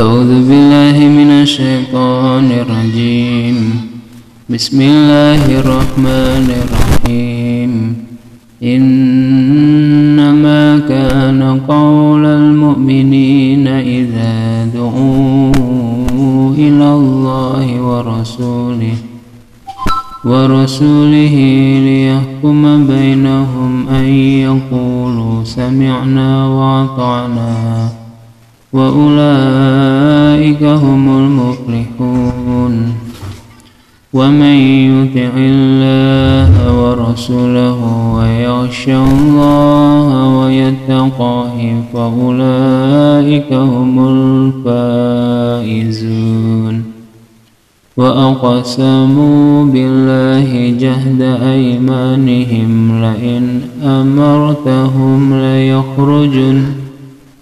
أعوذ بالله من الشيطان الرجيم. بسم الله الرحمن الرحيم. إنما كان قول المؤمنين إذا دعوا إلى الله ورسوله ورسوله ليحكم بينهم أن يقولوا سمعنا وأطعنا. وأولئك هم المفلحون. ومن يطع الله ورسوله ويخشى الله ويتقاه فأولئك هم الفائزون. وأقسموا بالله جهد أيمانهم لئن أمرتهم ليخرجن